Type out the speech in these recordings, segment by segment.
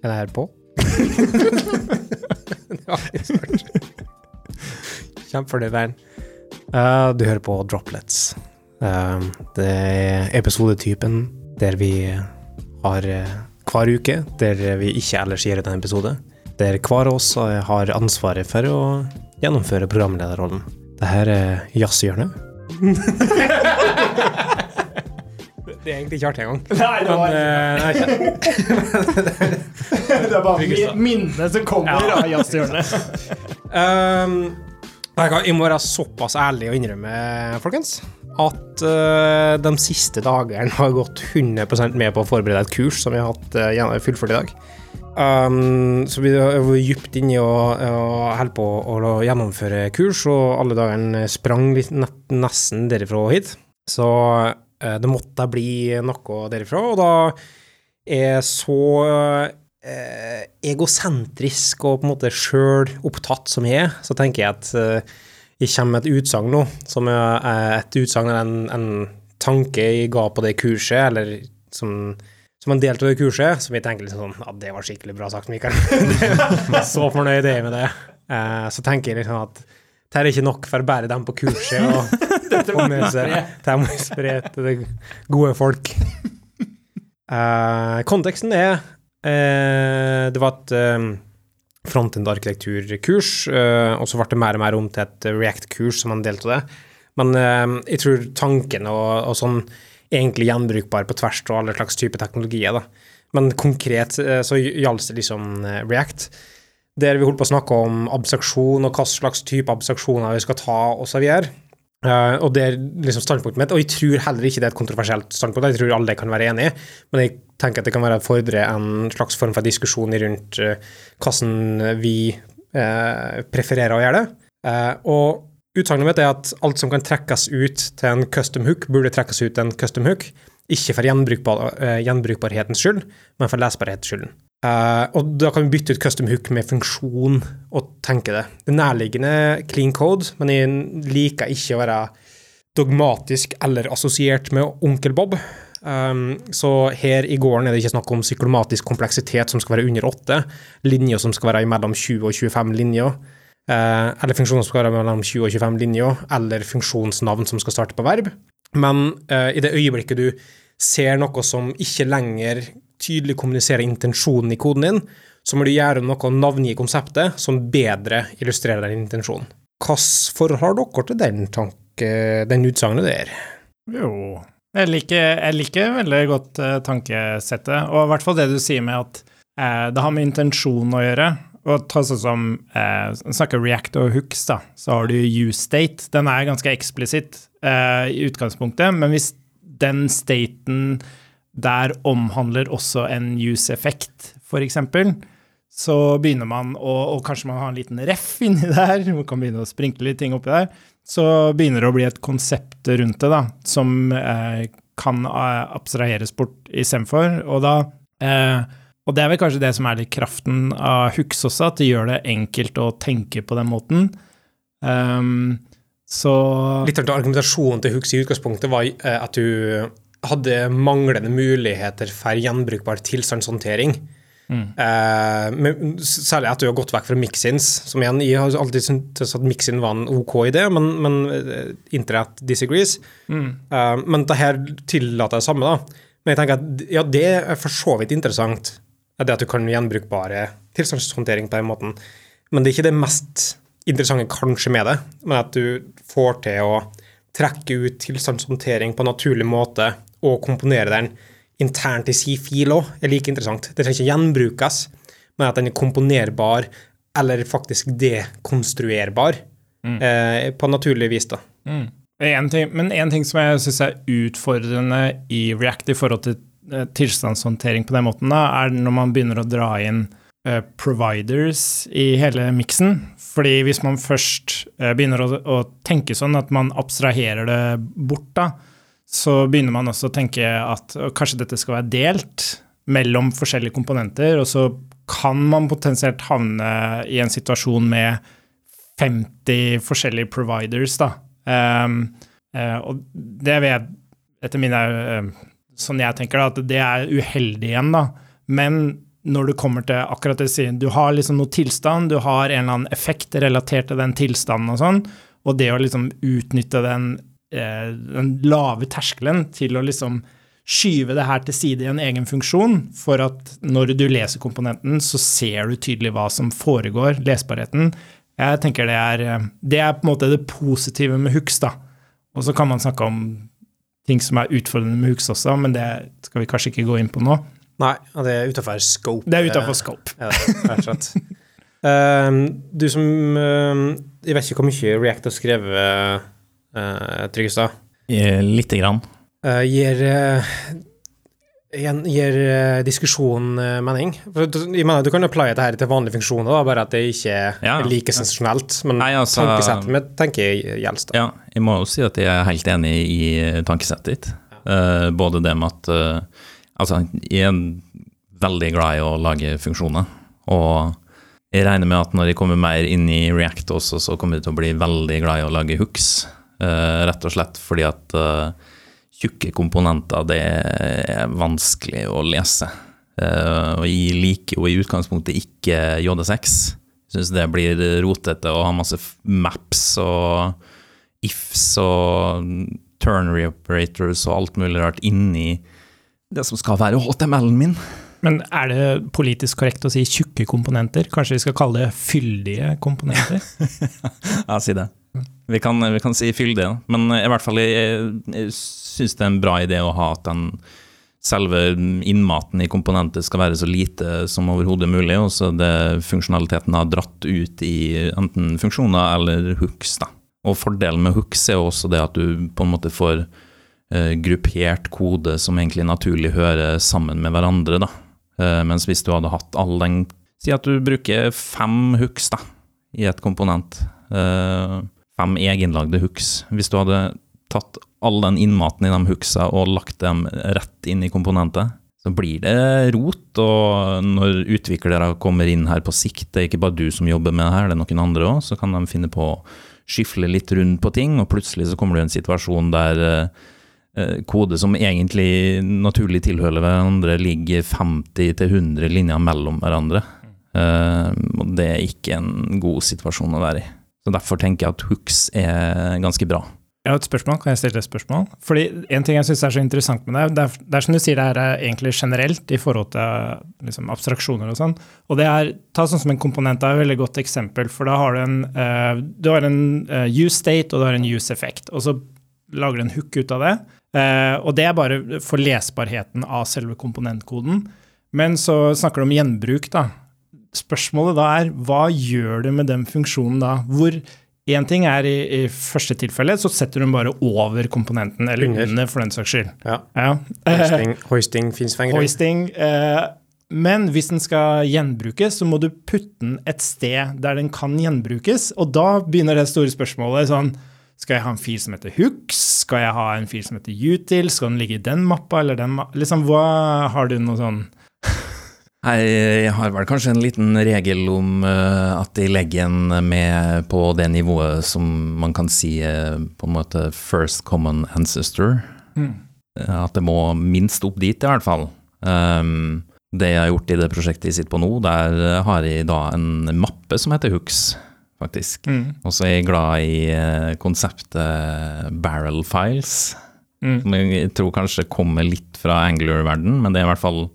Er det her på? ja, Kjempefornøyd, Bernt. Uh, du hører på Droplets. Uh, det er episodetypen der vi har uh, hver uke, der vi ikke ellers gir ut en episode. Der hver av oss har ansvaret for å gjennomføre programlederrollen. Dette er jazzhjørnet. Det er egentlig ikke artig engang. Nei, det var Men, det. Det er bare mi- minnene som kommer Ja. av jazzhjørnet. Um, jeg må være såpass ærlig å innrømme, folkens, at uh, de siste dagene har gått 100% med på å forberede et kurs som vi har hatt uh, fullført i dag. Um, så vi har vært dypt inni og, og holdt på å gjennomføre kurs, og alle dagene sprang litt nett, nesten derifra og hit. Så det måtte bli noe derifra, og da er så eh, egosentrisk og på en måte sjøl opptatt som jeg er, så tenker jeg at eh, jeg kommer med et utsagn nå, som er eh, et utsagn eller en, en tanke jeg ga på det kurset, eller som, som en del av det kurset, som jeg tenker litt sånn Ja, det var skikkelig bra sagt, Mikael. så fornøyd er jeg med det. Eh, så tenker jeg liksom at det er ikke nok for bare dem på kurset og, og vi spre. Det må vi spre til det gode folk. Uh, konteksten er uh, Det var et uh, frontend-arkitekturkurs, uh, og så ble det mer og mer om til et React-kurs som han delte det. Men eh, jeg tror tanken og, og sånn egentlig gjenbrukbar på tvers av alle slags typer teknologier. da. Men konkret eh, så gjaldt det liksom eh, React, der vi holdt på å snakke om abstraksjon og hva slags type abstraksjoner vi skal ta osv. Uh, og det er liksom standpunktet mitt, og jeg tror heller ikke det er et kontroversielt standpunkt, jeg tror alle kan være enige, men jeg tenker at det kan være fordre en slags form for diskusjon rundt uh, hvordan vi uh, prefererer å gjøre det. Og utsagnet mitt er at alt som kan trekkes ut til en custom hook, burde trekkes ut til en custom hook, ikke for gjenbrukbar, gjenbrukbarhetens skyld, men for lesbarhetens skyld. Uh, og da kan vi bytte ut custom hook med funksjon og tenke det. Det nærliggende clean code, men jeg liker ikke å være dogmatisk eller assosiert med onkel Bob. Um, så her i gården er det ikke snakk om psykolomatisk kompleksitet som skal være under åtte, linjer som skal være mellom 20 og 25 linjer, uh, eller funksjoner som skal være mellom 20 og 25 linjer, eller funksjonsnavn som skal starte på verb. Men uh, i det øyeblikket du ser noe som ikke lenger tydelig kommuniserer intensjonen i koden din, så må du gjøre noe å navngi konseptet som bedre illustrerer den intensjonen. Hvilket forhold har dere til den tanke, den utsagnet der? Jo Jeg liker, jeg liker veldig godt uh, tankesettet, og i hvert fall det du sier med at uh, det har med intensjon å gjøre. Og ta sånn som eh, Snakker React og hooks, da, så har du U-state. Den er ganske eksplisitt i utgangspunktet, men hvis den staten der omhandler også en use-effekt, f.eks., så begynner man å Og kanskje man har en liten ref inni der, man kan begynne å sprinkle litt ting oppi der. Så begynner det å bli et konsept rundt det, da, som eh, kan eh, abstraheres bort istedenfor. Og eh, Og det er vel kanskje det som er litt kraften av hooks også, at det gjør det enkelt å tenke på den måten. Um, så Litt av argumentasjonen til Hooks i utgangspunktet var eh, at du hadde manglende muligheter for gjenbrukbar tilstandshåndtering. Mm. Eh, men særlig at du har gått vekk fra mixins, som igjen Jeg har alltid syntes at mixin var en ok idé, men, men eh, internett disagrees. mm. Eh, men det her tillater det samme, da. Men jeg tenker at ja, det er for så vidt interessant, det at du kan gjenbrukbare tilstandshåndtering på den måten. Men det er ikke det mest interessante kanskje med det, men at du får til å trekke ut tilstandshåndtering på en naturlig måte og komponere den internt i si fil òg, er like interessant. Det trenger ikke gjenbrukes, men at den er komponerbar eller faktisk dekonstruerbar eh, på naturlig vis. da. Mm. En ting, men én ting som jeg syns er utfordrende i React i forhold til eh, tilstandshåndtering på den måten, da, er når man begynner å dra inn uh, providers i hele miksen. Fordi hvis man først uh, begynner å, å tenke sånn at man abstraherer det bort, da, så begynner man også å tenke at kanskje dette skal være delt mellom forskjellige komponenter, og så kan man potensielt havne i en situasjon med 50 forskjellige providers, da. Um, uh, og det vil jeg, etter mine uh, Sånn jeg tenker, da, at det er uheldig igjen, da. Men når du kommer til akkurat det siden, du har liksom noe tilstand, du har en eller annen effekt relatert til den tilstanden og sånn, og det å liksom utnytte den, den lave terskelen til å liksom skyve det her til side i en egen funksjon, for at når du leser komponenten, så ser du tydelig hva som foregår, lesbarheten. Jeg tenker det er, eh, det er på en måte det positive med hooks, da. Og så kan man snakke om ting som er utfordrende med hooks også, men det skal vi kanskje ikke gå inn på nå. Nei, og det er utafor scope. Det er utafor scope. Ja, rett og slett. Ehm, du som ehm, Jeg vet ikke hvor mye React har skrevet, Tryggestad. Eh, Lite grann. Eh, gir eh, gir eh, diskusjonen eh, mening? Mener, du kan applye dette til vanlige funksjoner, da, bare at det ikke Ja. er like sensasjonelt. Men Nei, altså- tankesettet mitt tenker jeg gjelder. Ja, jeg må jo si at jeg er helt enig i tankesettet ditt. Eh, både det med at eh, Altså, jeg er veldig glad i å lage funksjoner. Og jeg regner med at når jeg kommer mer inn i React også, så kommer jeg til å bli veldig glad i å lage hooks. Eh, rett og slett fordi at eh, tjukke komponenter, det er vanskelig å lese. Eh, og jeg liker jo i utgangspunktet ikke JD6. Syns det blir rotete å ha masse maps og ifs og turn reoperators og alt mulig rart inni det som skal være HTML-en min. Men er det politisk korrekt å si tjukke komponenter? Kanskje vi skal kalle det fyldige komponenter? Ja, si det. Vi kan, vi kan si fyll det, men i hvert fall jeg, jeg syns det er en bra idé å ha at den selve innmaten i komponentet skal være så lite som overhodet mulig, og så det funksjonaliteten har dratt ut i enten funksjoner eller hooks. da. Og fordelen med hooks er også det at du på en måte får eh, gruppert kode som egentlig naturlig hører sammen med hverandre. da. Eh, mens hvis du hadde hatt all den Si at du bruker fem hooks da, i et komponent. Eh, fem egenlagde hooks. Hvis du hadde tatt all den innmaten i de hooksa og lagt dem rett inn i komponentet, så blir det rot. Og når utviklere kommer inn her på sikt, det er ikke bare du som jobber med det her, det er noen andre òg, så kan de finne på å skyfle litt rundt på ting, og plutselig så kommer du i en situasjon der eh, eh, kode som egentlig naturlig tilhører hverandre, ligger 50-100 linjer mellom hverandre. Eh, og det er ikke en god situasjon å være i. Så Derfor tenker jeg at hooks er ganske bra. Jeg har et spørsmål. Kan jeg stille et spørsmål? Fordi En ting jeg syns er så interessant med det, det er, det er som du sier, det er egentlig generelt i forhold til liksom, abstraksjoner og sånn. Og det er, Ta sånn som en komponent, det er et veldig godt eksempel. For da har du en, uh, du har en uh, use state og du har en use effect. Og så lager du en hook ut av det. Uh, og det er bare for lesbarheten av selve komponentkoden. Men så snakker du om gjenbruk, da. Spørsmålet da er hva gjør du med den funksjonen da? Hvor Én ting er i, i første tilfelle, så setter du den bare over komponenten, eller Under. under, for den saks skyld. Ja. Ja. Hoisting, hoisting fins. Hoisting. Eh, men hvis den skal gjenbrukes, så må du putte den et sted der den kan gjenbrukes. Og da begynner det store spørsmålet sånn Skal jeg ha en fil som heter hooks? Skal jeg ha en fil som heter util? Skal den ligge i den mappa eller den mappa? Liksom, hva Har du noe sånn Jeg har vel kanskje en liten regel om eh, at jeg legger en med på det nivået som man kan si er på en måte first common ancestor. Mm. Eh, At det må minst opp dit, i hvert fall. Um, det jeg har gjort i det prosjektet jeg sitter på nå, der har jeg da en mappe som heter Hooks, faktisk. Mm. Og så er jeg glad i eh, konseptet barrel files. Mm. Som jeg tror kanskje kommer litt fra Angular-verden, men det er i hvert fall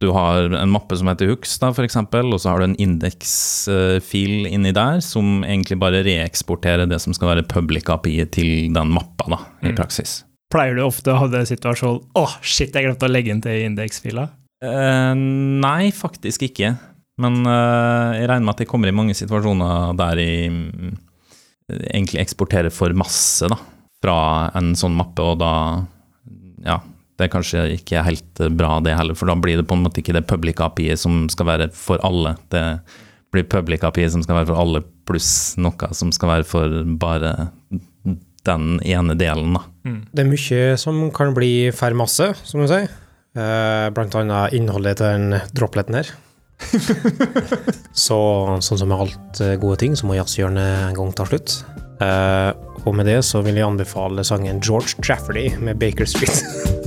Du har en mappe som heter Hooks, da, eksempel, og så har du en indeksfil inni der som egentlig bare reeksporterer det som skal være public API til den mappa, da, i Mm. praksis. Pleier du ofte å ha den situasjonen Å, shit, jeg glemte å legge inn til indeksfila? Eh, nei, faktisk ikke. Men eh, jeg regner med at jeg kommer i mange situasjoner der jeg mm, egentlig eksporterer for masse da, fra en sånn mappe, og da Ja, det er kanskje ikke helt bra det heller, for da blir det på en måte ikke det public API som skal være for alle. Det blir public API som skal være for alle, pluss noe som skal være for bare den ene delen, da. Det er mye som kan bli for masse, som du sier. Eh, blant annet innholdet til den dropleten her. så sånn som med alt eh, gode ting, så må jazzhjørnet en gang ta slutt. Uh, og med det så vil jeg anbefale sangen George Trafferty med Baker Street.